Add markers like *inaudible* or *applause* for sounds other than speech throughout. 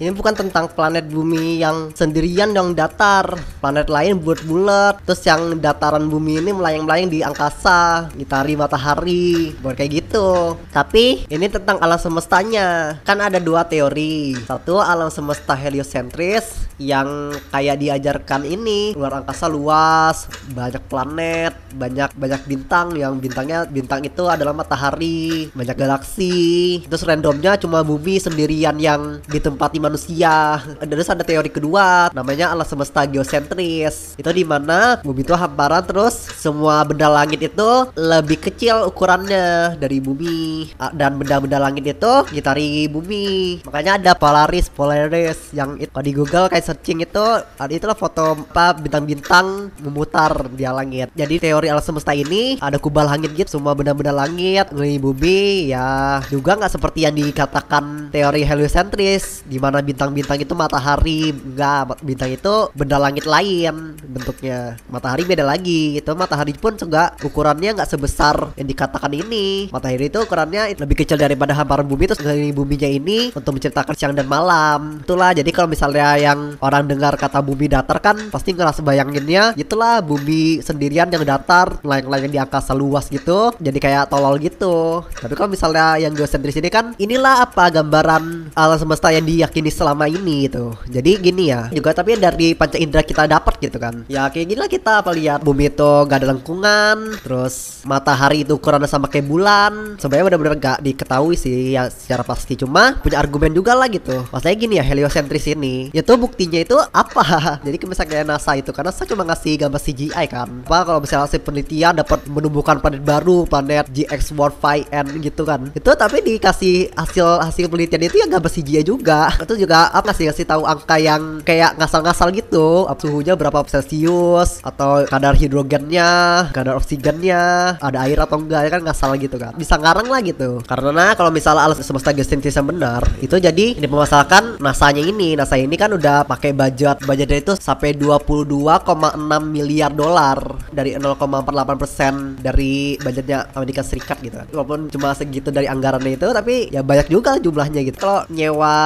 Ini bukan tentang planet bumi yang sendirian yang datar. Planet lain bulat-bulat. Terus yang dataran bumi ini melayang-melayang di angkasa, ngitari matahari, buat kayak gitu. Tapi ini tentang alam semestanya. Kan ada dua teori. Satu alam semesta heliosentris yang kayak diajarkan ini luar angkasa luas, banyak planet, banyak banyak bintang yang bintangnya bintang itu adalah matahari, banyak galaksi. Terus randomnya cuma bumi sendirian yang ditempati manusia. Terus ada teori kedua namanya alam semesta geosentris. Itu di mana bumi itu hamparan terus semua benda langit itu lebih kecil ukurannya dari bumi dan benda-benda langit itu ngitari bumi. Makanya ada Polaris, Polaris yang itu kalau di Google kayak searching itu ada itulah foto apa bintang-bintang memutar di langit. Jadi teori alam semesta ini ada kubal langit gitu semua benda-benda langit ngelilingi bumi ya juga nggak seperti yang dikatakan teori heliosentris di mana bintang-bintang itu matahari enggak bintang itu benda langit lain bentuknya. Matahari beda lagi itu matahari pun juga ukurannya nggak sebesar yang dikatakan ini. Matahari itu ukurannya lebih kecil daripada hamparan bumi terus ngelilingi buminya ini untuk menceritakan siang dan malam. Itulah jadi kalau misalnya yang orang dengar kata bumi datar kan pasti ngerasa bayanginnya itulah bumi sendirian yang datar layang-layang di angkasa luas gitu. Jadi kayak tolol gitu. Tapi kalau misalnya yang geosentris ini kan inilah apa gambaran alam semesta yang diyakini selama ini gitu. Jadi gini ya juga tapi dari panca indera kita dapat gitu kan. Ya kayak gini lah kita apa lihat bumi itu gak ada lengkungan terus matahari itu ukurannya sama kayak bulan. Sebenarnya benar-benar gak diketahui sih ya secara pasti cuma punya argumen juga lah gitu. Maksudnya gini ya heliosentris ini itu buktinya itu apa? *laughs* Jadi misalnya NASA itu karena saya cuma ngasih gambar CGI kan. Apa kalau misalnya hasil penelitian dapat menumbuhkan planet baru planet GX45N gitu kan. Itu tapi dikasih hasil hasil penelitian itu ya gambar CGI juga itu juga apa sih ngasih tahu angka yang kayak ngasal-ngasal gitu. Suhunya berapa celcius atau kadar hidrogennya kadar oksigennya ada air atau enggak ya kan ngasal gitu kan bisa ngarang lah gitu. Karena kalau misalnya alas semesta geosentris yang benar itu jadi dipermasalahkan NASA-nya ini. NASA ini kan udah pakai budget budgetnya itu sampai 22,6 miliar dolar dari 0,48 persen dari budgetnya Amerika Serikat gitu kan. Walaupun cuma segitu dari anggarannya itu tapi ya banyak juga jumlahnya gitu. Kalau nyewa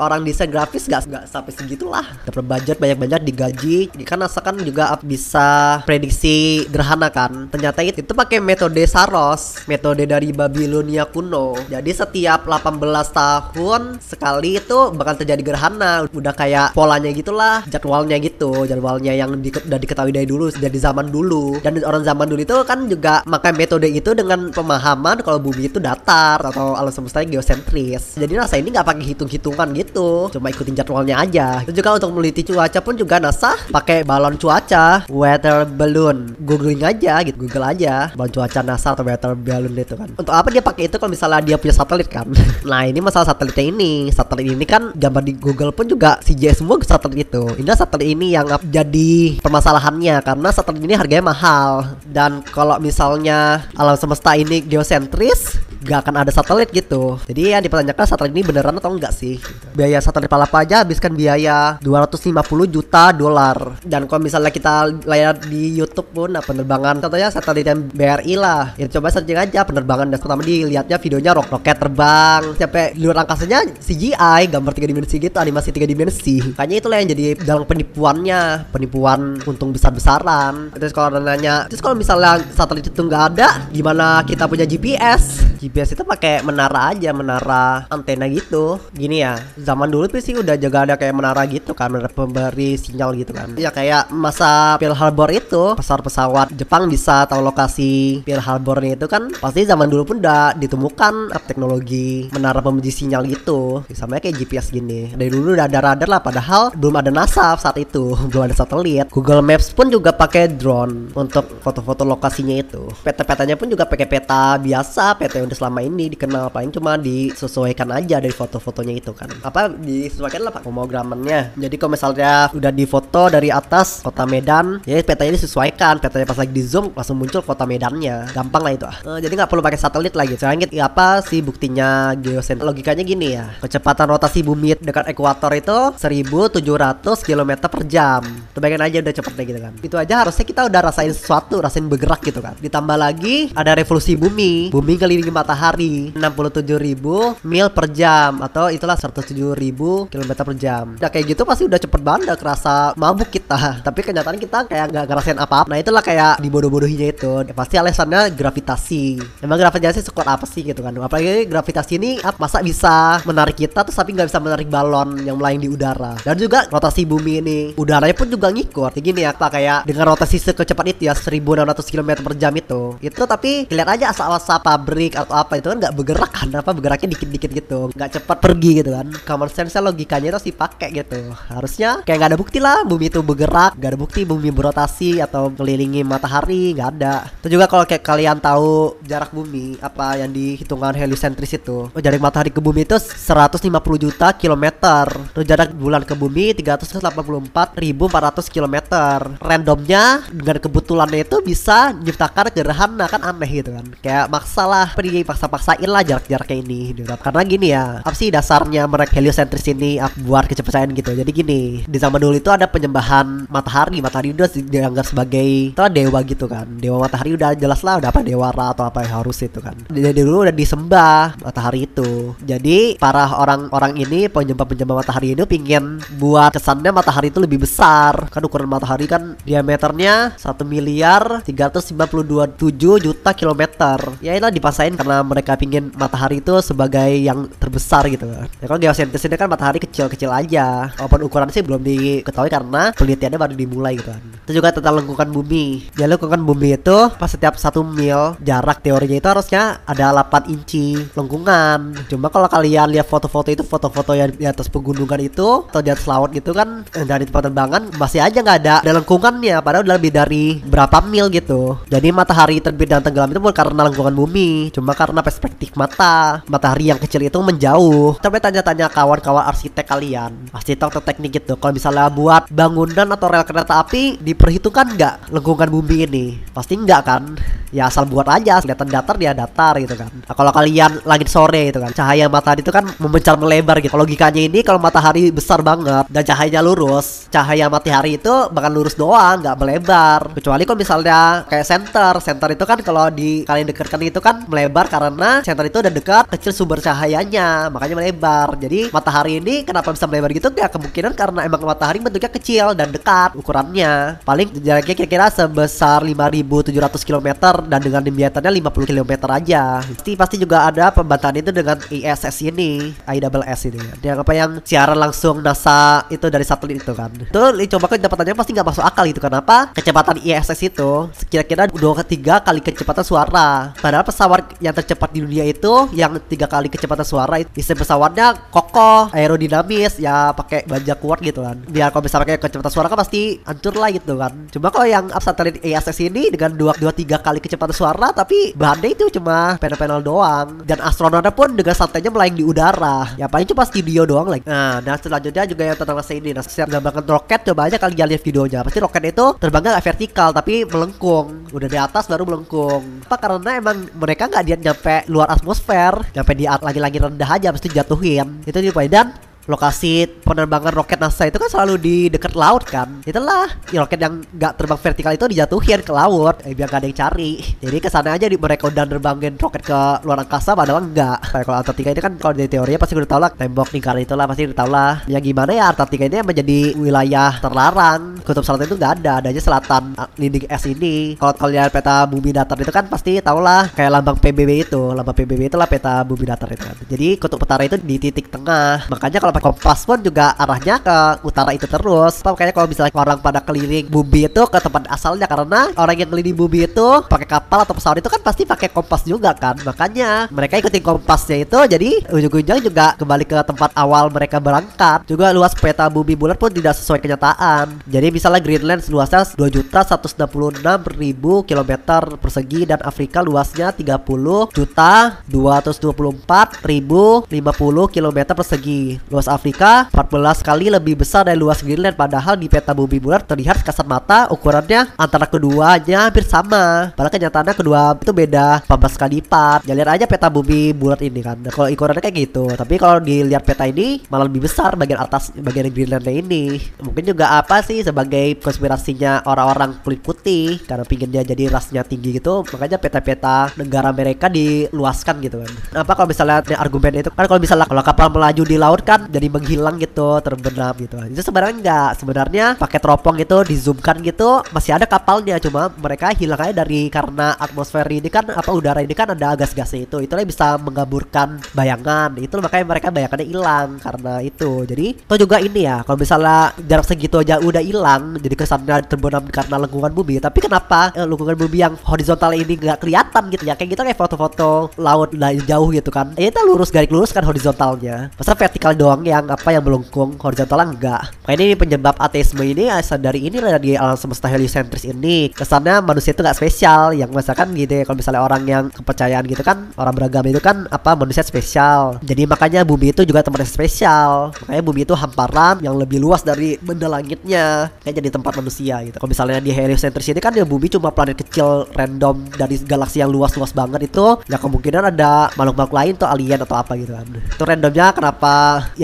orang desain grafis gak, gak sampai segitulah. Dapat budget banyak-banyak digaji. NASA kan juga bisa prediksi gerhana kan. Ternyata itu, itu pakai metode Saros metode dari Babilonia kuno. Jadi setiap 18 tahun sekali itu bakal terjadi gerhana. Udah kayak polanya gitulah jadwalnya gitu. Jadwalnya yang di, udah diketahui dari dulu dari zaman dulu. Dan orang zaman dulu itu kan juga makai metode itu dengan pemahaman kalau bumi itu datar atau alam semesta geosentris. Jadi NASA ini nggak pakai hitung-hitungan gitu cuma ikutin jadwalnya aja. Itu juga untuk meneliti cuaca pun juga NASA pakai balon cuaca weather balloon. Googling aja gitu google aja balon cuaca NASA atau weather balloon itu kan. Untuk apa dia pakai itu kalau misalnya dia punya satelit kan? *laughs* Nah ini masalah satelitnya ini. Satelit ini kan gambar di Google pun juga CGS semua satelit itu. Ini satelit ini yang jadi permasalahannya karena satelit ini harganya mahal. Dan kalau misalnya alam semesta ini geosentris gak akan ada satelit gitu. Jadi ya dipertanyakan satelit ini beneran atau enggak sih? Biaya satelit palapa aja habiskan biaya 250 juta dolar. Dan kalau misalnya kita layar di YouTube pun nah, penerbangan contohnya satelit yang BRI lah. Ya coba searching aja penerbangan. Dan pertama dilihatnya videonya rok roket terbang. Sampai di luar angkasanya CGI gambar tiga dimensi gitu animasi tiga dimensi. Kayaknya itulah yang jadi dalam penipuannya. Penipuan untung besar-besaran. Terus kalau nanya terus kalau misalnya satelit itu nggak ada gimana kita punya GPS GPS itu pakai menara aja menara antena gitu. Gini ya zaman dulu tuh sih udah juga ada kayak menara gitu kan menara pemberi sinyal gitu kan. Ya kayak masa Pearl Harbor itu pesawat pesawat Jepang bisa tahu lokasi Pearl Harbornya itu kan pasti zaman dulu pun udah ditemukan teknologi menara pemberi sinyal gitu. Sama kayak GPS gini. Dari dulu udah ada radar lah padahal belum ada NASA saat itu *laughs* belum ada satelit. Google Maps pun juga pakai drone untuk foto-foto lokasinya itu. Peta-petanya pun juga pakai peta biasa peta udah selama ini dikenal paling cuma disesuaikan aja dari foto-fotonya itu kan. Apa disesuaikan lah pak pemrogramannya. Jadi kalau misalnya udah difoto dari atas kota Medan ya petanya disesuaikan. Petanya pas lagi di zoom langsung muncul kota Medannya. Gampang lah itu ah. Eh, jadi nggak perlu pakai satelit lagi. Sekarang ya apa sih buktinya geosentris logikanya gini ya kecepatan rotasi bumi dekat ekuator itu 1700 km per jam. Tuh bayangin aja udah cepet deh gitu kan. Itu aja harusnya kita udah rasain sesuatu rasain bergerak gitu kan. Ditambah lagi ada revolusi bumi. Bumi keliling matahari 67.000 mil per jam atau itulah 107.000 km per jam. Udah kayak gitu pasti udah cepet banget udah kerasa mabuk kita. *laughs* Tapi kenyataan kita kayak nggak ngerasain apa-apa. Nah itulah kayak dibodoh-bodohinya itu. Ya, pasti alasannya gravitasi. Emang gravitasi sekuat apa sih gitu kan? Apalagi gravitasi ini masa bisa menarik kita terus tapi nggak bisa menarik balon yang melayang di udara. Dan juga rotasi bumi ini udaranya pun juga ngikut. Kayak gini ya, apa kayak dengan rotasi sekecepat itu ya 1600 km per jam itu. Itu tapi lihat aja asal-asal pabrik apa itu kan nggak bergerak kan? Apa bergeraknya dikit-dikit gitu, nggak cepat pergi gitu kan? Common sense logikanya itu sih pakai gitu. Harusnya kayak nggak ada bukti lah bumi itu bergerak, nggak ada bukti bumi berotasi atau kelilingi matahari, nggak ada. Itu juga kalau kayak kalian tahu jarak bumi apa yang dihitungan heliocentris itu, oh, jarak matahari ke bumi itu 150 juta kilometer. Terus jarak bulan ke bumi 384.400 kilometer. Randomnya dengan kebetulannya itu bisa menciptakan gerhana kan aneh gitu kan. Kayak maksa lah, paksa-paksain lah jarak-jaraknya ini. Gitu. Karena gini ya, apa sih dasarnya mereka heliocentris ini buat kecepatan gitu. Jadi gini, di zaman dulu itu ada penyembahan matahari. Matahari udah dianggap sebagai telah dewa gitu kan. Dewa matahari udah jelas lah udah apa dewa Ra atau apa yang harus itu kan. Jadi dulu udah disembah matahari itu. Jadi para orang-orang ini penyembah-penyembah matahari ini pingin buat kesannya matahari itu lebih besar. Kan ukuran matahari kan diameternya 1 miliar 352,7 juta kilometer. Ya itu dipasain karena mereka pingin matahari itu sebagai yang terbesar gitu. Ya kalau geosentris ini kan matahari kecil-kecil aja. Walaupun ukuran sih belum diketahui karena penelitiannya baru dimulai gitu kan. Itu juga tentang lengkungan bumi. Ya lengkungan bumi itu pas setiap satu mil jarak teorinya itu harusnya ada 8 inci lengkungan. Cuma kalau kalian lihat foto-foto itu foto-foto yang di atas pegunungan itu atau di atas laut gitu kan eh, dari tempat terbangan masih aja nggak ada ada lengkungannya padahal udah lebih dari berapa mil gitu. Jadi matahari terbit dan tenggelam itu bukan karena lengkungan bumi, cuma karena perspektif mata. Matahari yang kecil itu menjauh. Coba tanya-tanya kawan-kawan arsitek kalian, arsitek atau teknik gitu. Kalau misalnya buat bangunan atau rel kereta api diperhitungkan nggak lengkungan bumi ini? Pasti nggak kan? Ya asal buat aja, kelihatan datar dia datar gitu kan. Nah, kalau kalian langit sore itu kan, cahaya matahari itu kan memencar melebar gitu. Logikanya ini kalau matahari besar banget dan cahayanya lurus, cahaya matahari itu bakal lurus doang, nggak melebar. Kecuali kalau misalnya kayak center, center itu kan kalau di kalian dekatkan itu kan melebar karena center itu udah dekat kecil sumber cahayanya, makanya melebar. Jadi matahari ini kenapa bisa melebar gitu? Ya kemungkinan karena emang matahari bentuknya kecil dan dekat ukurannya. Paling jaraknya kira-kira sebesar 5.700 km dan dengan diameternya 50 km aja. Pasti pasti juga ada pembantahan itu dengan ISS ini, ISS ini. Yang apa yang siaran langsung NASA itu dari satelit itu kan. Itu coba kan kecepatan pasti nggak masuk akal itu kenapa? Kecepatan ISS itu kira-kira dua ketiga kali kecepatan suara. Padahal pesawat yang tercepat di dunia itu yang tiga kali kecepatan suara itu pesawatnya kokoh, aerodinamis, ya pakai baja kuat gitu kan. Biar kalau bisa pakai kecepatan suara kan pasti hancur lah gitu kan. Cuma kalau yang satelit ISS ini dengan dua dua tiga kali kecepatan suara tapi bahannya itu cuma panel-panel doang dan astronotnya pun dengan santainya melayang di udara. Ya paling cuma studio doang lagi. Nah, dan selanjutnya juga yang tentang masa ini. Nah, setiap gambarkan roket coba aja kalian lihat videonya. Pasti roket itu terbangnya nggak vertikal tapi melengkung. Udah di atas baru melengkung. Apa karena emang mereka nggak dia nyampe luar atmosfer, nyampe di lagi-lagi rendah aja pasti jatuhin. Itu juga dan lokasi penerbangan roket NASA itu kan selalu di dekat laut kan? Itulah ya, roket yang nggak terbang vertikal itu dijatuhin ke laut. Eh, biar gak ada yang cari. Jadi ke sana aja di mereka udah nerbangin roket ke luar angkasa padahal enggak kayak kalau Antartika ini kan kalau dari teorinya pasti udah tau lah tembok lingkaran itulah pasti udah tau lah. Yang gimana ya Antartika ini menjadi wilayah terlarang. Kutub selatan itu nggak ada adanya selatan ah, lindung es ini. Kalau kalian peta bumi datar itu kan pasti tau lah kayak lambang PBB itu. Lambang PBB itu lah peta bumi datar itu kan. Jadi kutub utara itu di titik tengah. Makanya kalau kompas pun juga arahnya ke utara itu terus. Makanya kalau misalnya orang pada keliling bumi itu ke tempat asalnya karena orang yang keliling bumi itu pakai kapal atau pesawat itu kan pasti pakai kompas juga kan. Makanya mereka ikutin kompasnya itu jadi ujung-ujungnya juga kembali ke tempat awal mereka berangkat. Juga luas peta bumi bulat pun tidak sesuai kenyataan. Jadi misalnya Greenland luasnya 2 juta 166 ribu kilometer persegi dan Afrika luasnya 30 juta 224 ribu 50 kilometer persegi. Luas Afrika 14 kali lebih besar dari luas Greenland padahal di peta bumi bulat terlihat kasat mata ukurannya antara keduanya hampir sama. Padahal kenyataannya kedua itu beda 14 kali lipat. Ya lihat aja peta bumi bulat ini kan. Kalau ukurannya kayak gitu. Tapi kalau dilihat peta ini malah lebih besar bagian atas bagian Greenland ini. Mungkin juga apa sih sebagai konspirasinya orang-orang kulit putih karena pinginnya jadi rasnya tinggi gitu. Makanya peta-peta negara mereka diluaskan gitu kan. Apa kalau misalnya argumen itu kan kalau misalnya kalau kapal melaju di laut kan jadi menghilang gitu, terbenam gitu. Itu sebenarnya enggak. Sebenarnya pakai teropong gitu dizoomkan gitu masih ada kapalnya cuma mereka hilang aja dari karena atmosfer ini kan apa udara ini kan ada gas-gasnya itu. Itu bisa mengaburkan bayangan. Itu makanya mereka bayangannya hilang karena itu. Jadi itu juga ini ya kalau misalnya jarak segitu aja udah hilang jadi kesannya terbenam karena lengkungan bumi. Tapi kenapa eh, lengkungan bumi yang horizontal ini nggak kelihatan gitu ya? Kayak gitu kayak foto-foto laut dari jauh gitu kan. Ya itu lurus garis lurus kan horizontalnya. Masa vertikal doang yang apa yang melengkung horizontal enggak. Makanya ini penyebab ateisme ini asal dari ini di alam semesta heliocentris ini. Kesannya manusia itu nggak spesial. Yang misalkan gitu ya kalau misalnya orang yang kepercayaan gitu kan orang beragama itu kan apa manusia spesial. Jadi makanya bumi itu juga tempat spesial. Makanya bumi itu hamparan yang lebih luas dari benda langitnya. Kayak jadi tempat manusia gitu. Kalau misalnya di heliocentris ini kan ya bumi cuma planet kecil random dari galaksi yang luas-luas banget itu ya kemungkinan ada makhluk-makhluk lain tuh alien atau apa gitu kan. Itu randomnya kenapa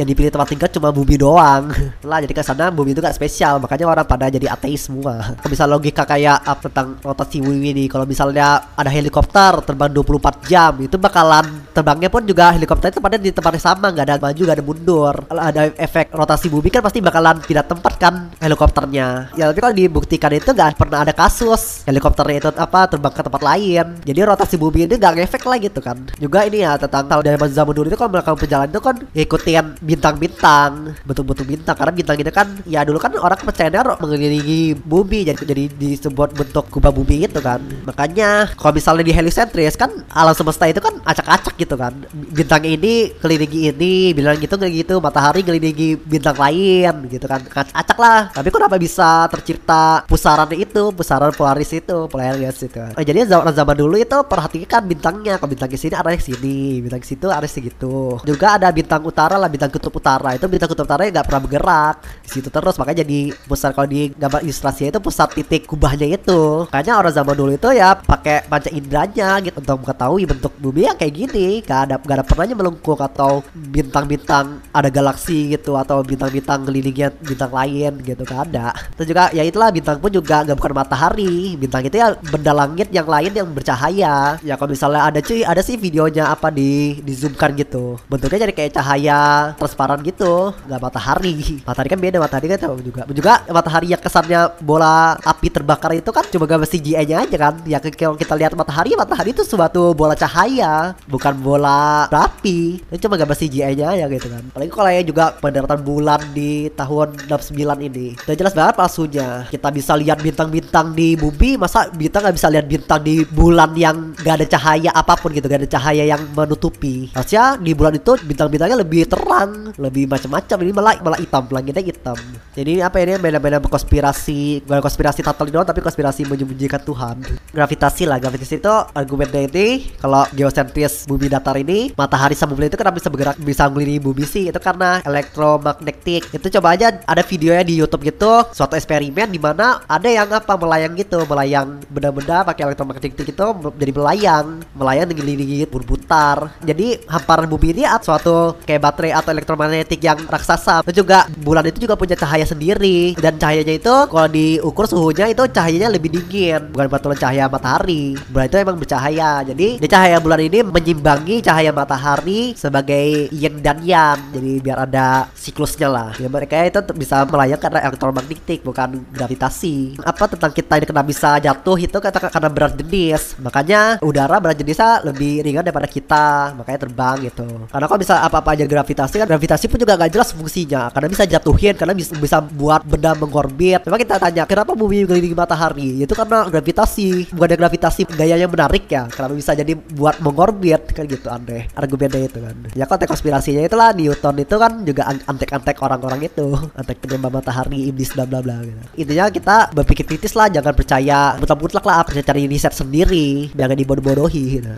yang dipilih tempat tinggal cuma bumi doang. *laughs* lah jadi ke sana bumi itu gak spesial. Makanya orang pada jadi ateis semua. *laughs* Kalau bisa logika kayak apa tentang rotasi bumi ini kalau misalnya ada helikopter terbang 24 jam itu bakalan terbangnya pun juga helikopter itu pada di tempatnya sama nggak ada maju nggak ada mundur kalau ada efek rotasi bumi kan pasti bakalan pindah tempat kan helikopternya ya tapi kalau dibuktikan itu nggak pernah ada kasus helikopternya itu apa terbang ke tempat lain jadi rotasi bumi ini nggak ngefek lah gitu kan juga ini ya tentang tahun dari zaman dulu itu kalau melakukan perjalanan itu kan ikutin bintang-bintang. Bentuk-bentuk bintang karena bintang itu kan ya dulu kan orang percayanya mengelilingi bumi jadi jadi disebut bentuk kubah bumi itu kan. Makanya kalau misalnya di heliocentris kan alam semesta itu kan acak-acak gitu kan. Bintang ini kelilingi ini bilang gitu kayak gitu matahari kelilingi bintang lain gitu kan. Acak lah tapi kenapa bisa tercipta pusarannya itu pusaran polaris itu polaris itu kan. jadi zaman zaman dulu itu perhatikan bintangnya kalau bintang di sini di sini bintang di situ ada segitu juga ada bintang utara lah bintang kutub utara. Itu bintang kutub utara nggak pernah bergerak. Di situ terus makanya jadi pusat kalau di gambar ilustrasinya itu pusat titik kubahnya itu. Kayaknya orang zaman dulu itu ya pakai panca inderanya gitu untuk mengetahui bentuk bumi yang kayak gini. Gak ada gak ada pernahnya melengkung atau bintang-bintang ada galaksi gitu atau bintang-bintang kelilingnya bintang lain gitu gak ada. Itu juga ya itulah bintang pun juga gak bukan matahari. Bintang itu ya benda langit yang lain yang bercahaya. Ya kalau misalnya ada cuy ada sih videonya apa di di zoomkan gitu. Bentuknya jadi kayak cahaya transparan gitu nggak matahari. *laughs* Matahari kan beda matahari kan juga. Juga matahari yang kesannya bola api terbakar itu kan cuma gambar CGI nya aja kan. Ya kalau kita lihat matahari matahari itu suatu bola cahaya bukan bola api itu cuma gambar CGI nya aja gitu kan. Apalagi kalau ya juga pendaratan bulan di tahun 69 ini. Udah jelas banget palsunya. Kita bisa lihat bintang-bintang di bumi masa bintang nggak bisa lihat bintang di bulan yang gak ada cahaya apa pun gitu gak ada cahaya yang menutupi. Harusnya di bulan itu bintang-bintangnya lebih terang lebih macam-macam. Ini malah malah hitam langitnya hitam. Jadi apa ini beda-beda konspirasi bukan konspirasi total doang tapi konspirasi menyembunyikan Tuhan. Gravitasi lah gravitasi itu argumennya ini kalau geosentris bumi datar ini matahari sama bulan itu kenapa bisa bergerak bisa mengelilingi bumi sih? Itu karena elektromagnetik. Itu coba aja ada videonya di YouTube gitu suatu eksperimen di mana ada yang apa melayang gitu melayang benda-benda pakai elektromagnetik itu jadi melayang. Melayang mengelilingi berputar jadi hamparan bumi ini suatu kayak baterai atau elektromagnetik yang raksasa. Dan juga bulan itu juga punya cahaya sendiri. Dan cahayanya itu kalau diukur suhunya itu cahayanya lebih dingin. Bukan batuan cahaya matahari. Bulan itu emang bercahaya. Jadi di cahaya bulan ini menyimbangi cahaya matahari sebagai yin dan yang. Jadi biar ada siklusnya lah. Ya mereka itu bisa melayang karena elektromagnetik bukan gravitasi. Apa tentang kita ini kena bisa jatuh itu kata karena berat jenis. Makanya udara berat jenisnya lebih ringan daripada kita. Makanya terbang gitu. Karena kalau bisa apa-apa aja gravitasi kan gravitasi pun juga gak jelas fungsinya. Karena bisa jatuhin karena bisa, bisa buat benda mengorbit. Memang kita tanya kenapa bumi mengelilingi matahari? Itu karena gravitasi bukan ada gravitasi gaya yang menarik ya. Kenapa bisa jadi buat mengorbit? Kan gitu aneh argumennya itu kan. Ya konteks konspirasinya itulah Newton itu kan juga antek-antek orang-orang itu. Antek penyembah matahari iblis bla bla bla gitu. intinya kita berpikir kritis lah jangan percaya mutlak-mutlak lah percaya cari riset sendiri. Jangan dibodoh-bodohi gitu.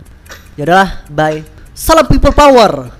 Yaudah, bye. Salam people power.